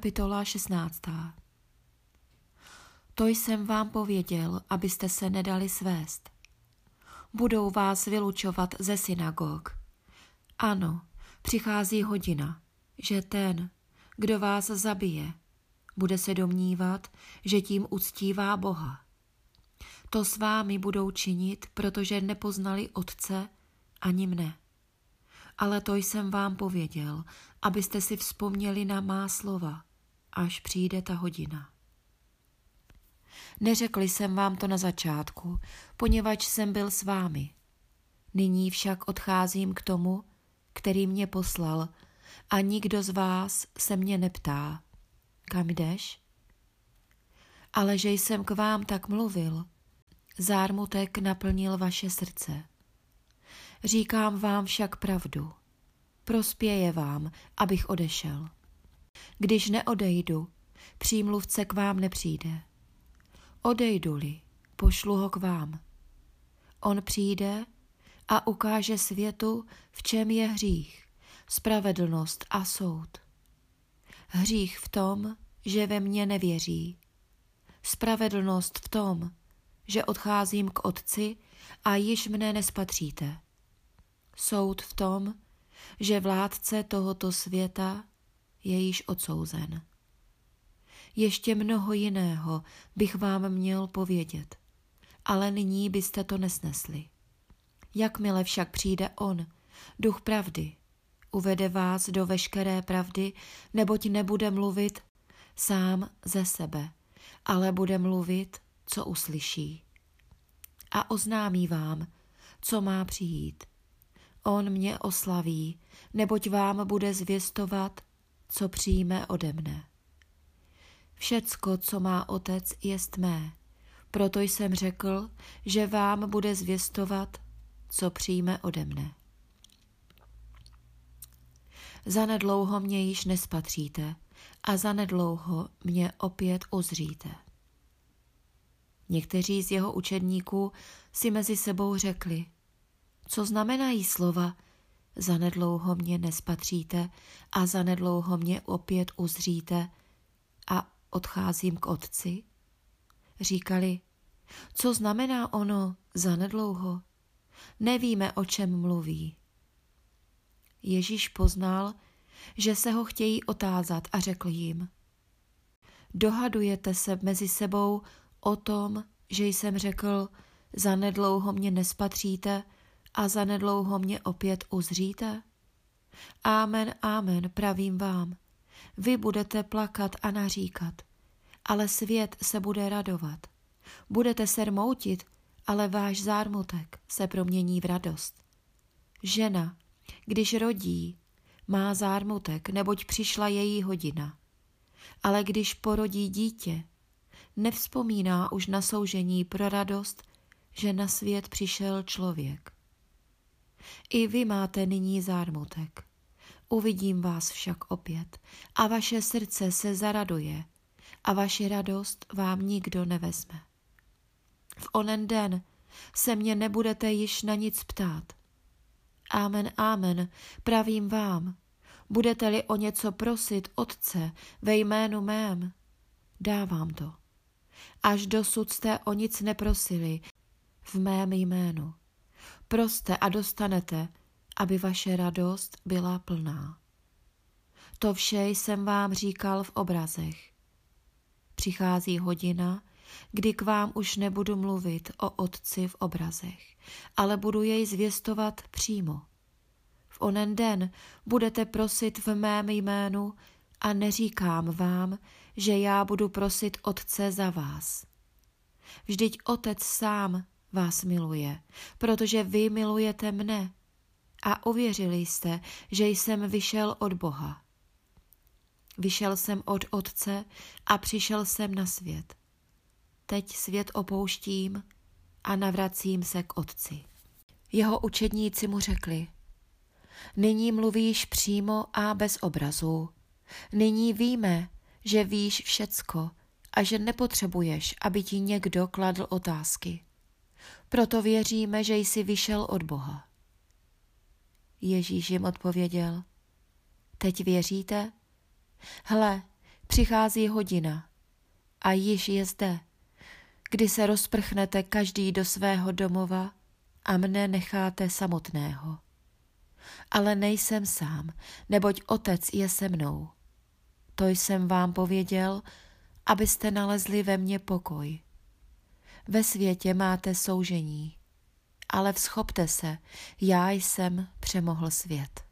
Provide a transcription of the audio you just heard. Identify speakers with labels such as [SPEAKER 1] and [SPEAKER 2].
[SPEAKER 1] Kapitola 16. To jsem vám pověděl, abyste se nedali svést. Budou vás vylučovat ze synagog. Ano, přichází hodina, že ten, kdo vás zabije, bude se domnívat, že tím uctívá Boha. To s vámi budou činit, protože nepoznali Otce ani mne. Ale to jsem vám pověděl, abyste si vzpomněli na má slova, až přijde ta hodina. Neřekl jsem vám to na začátku, poněvadž jsem byl s vámi. Nyní však odcházím k tomu, který mě poslal, a nikdo z vás se mě neptá, kam jdeš? Ale že jsem k vám tak mluvil, zármutek naplnil vaše srdce. Říkám vám však pravdu. Prospěje vám, abych odešel. Když neodejdu, přímluvce k vám nepřijde. Odejdu-li, pošlu ho k vám. On přijde a ukáže světu, v čem je hřích, spravedlnost a soud. Hřích v tom, že ve mně nevěří. Spravedlnost v tom, že odcházím k Otci a již mne nespatříte. Soud v tom, že vládce tohoto světa je již odsouzen. Ještě mnoho jiného bych vám měl povědět, ale nyní byste to nesnesli. Jakmile však přijde On, duch pravdy, uvede vás do veškeré pravdy, neboť nebude mluvit sám ze sebe, ale bude mluvit, co uslyší. A oznámí vám, co má přijít. On mě oslaví, neboť vám bude zvěstovat, co přijme ode mne. Všecko, co má otec, jest mé. Proto jsem řekl, že vám bude zvěstovat, co přijme ode mne. Zanedlouho mě již nespatříte a zanedlouho mě opět ozříte. Někteří z jeho učedníků si mezi sebou řekli, co znamenají slova, zanedlouho mě nespatříte a zanedlouho mě opět uzříte a odcházím k otci? Říkali, co znamená ono zanedlouho? Nevíme, o čem mluví. Ježíš poznal, že se ho chtějí otázat a řekl jim, dohadujete se mezi sebou o tom, že jsem řekl, zanedlouho mě nespatříte a zanedlouho mě opět uzříte? Amen, amen, pravím vám. Vy budete plakat a naříkat, ale svět se bude radovat. Budete se rmoutit, ale váš zármutek se promění v radost. Žena, když rodí, má zármutek, neboť přišla její hodina. Ale když porodí dítě, nevzpomíná už na soužení pro radost, že na svět přišel člověk. I vy máte nyní zármutek. Uvidím vás však opět a vaše srdce se zaraduje a vaši radost vám nikdo nevezme. V onen den se mě nebudete již na nic ptát. Amen, amen, pravím vám, budete-li o něco prosit Otce ve jménu mém, dávám to. Až dosud jste o nic neprosili v mém jménu. Proste a dostanete, aby vaše radost byla plná. To vše jsem vám říkal v obrazech. Přichází hodina, kdy k vám už nebudu mluvit o Otci v obrazech, ale budu jej zvěstovat přímo. V onen den budete prosit v mém jménu a neříkám vám, že já budu prosit Otce za vás. Vždyť Otec sám vás miluje, protože vy milujete mne a uvěřili jste, že jsem vyšel od Boha. Vyšel jsem od Otce a přišel jsem na svět. Teď svět opouštím a navracím se k Otci. Jeho učedníci mu řekli, nyní mluvíš přímo a bez obrazu. Nyní víme, že víš všecko a že nepotřebuješ, aby ti někdo kladl otázky. Proto věříme, že jsi vyšel od Boha. Ježíš jim odpověděl, teď věříte? Hle, Přichází hodina a již je zde, kdy se rozprchnete každý do svého domova a mne necháte samotného. Ale nejsem sám, neboť otec je se mnou. To jsem vám pověděl, abyste nalezli ve mně pokoj. Ve světě máte soužení, ale vzchopte se, já jsem přemohl svět.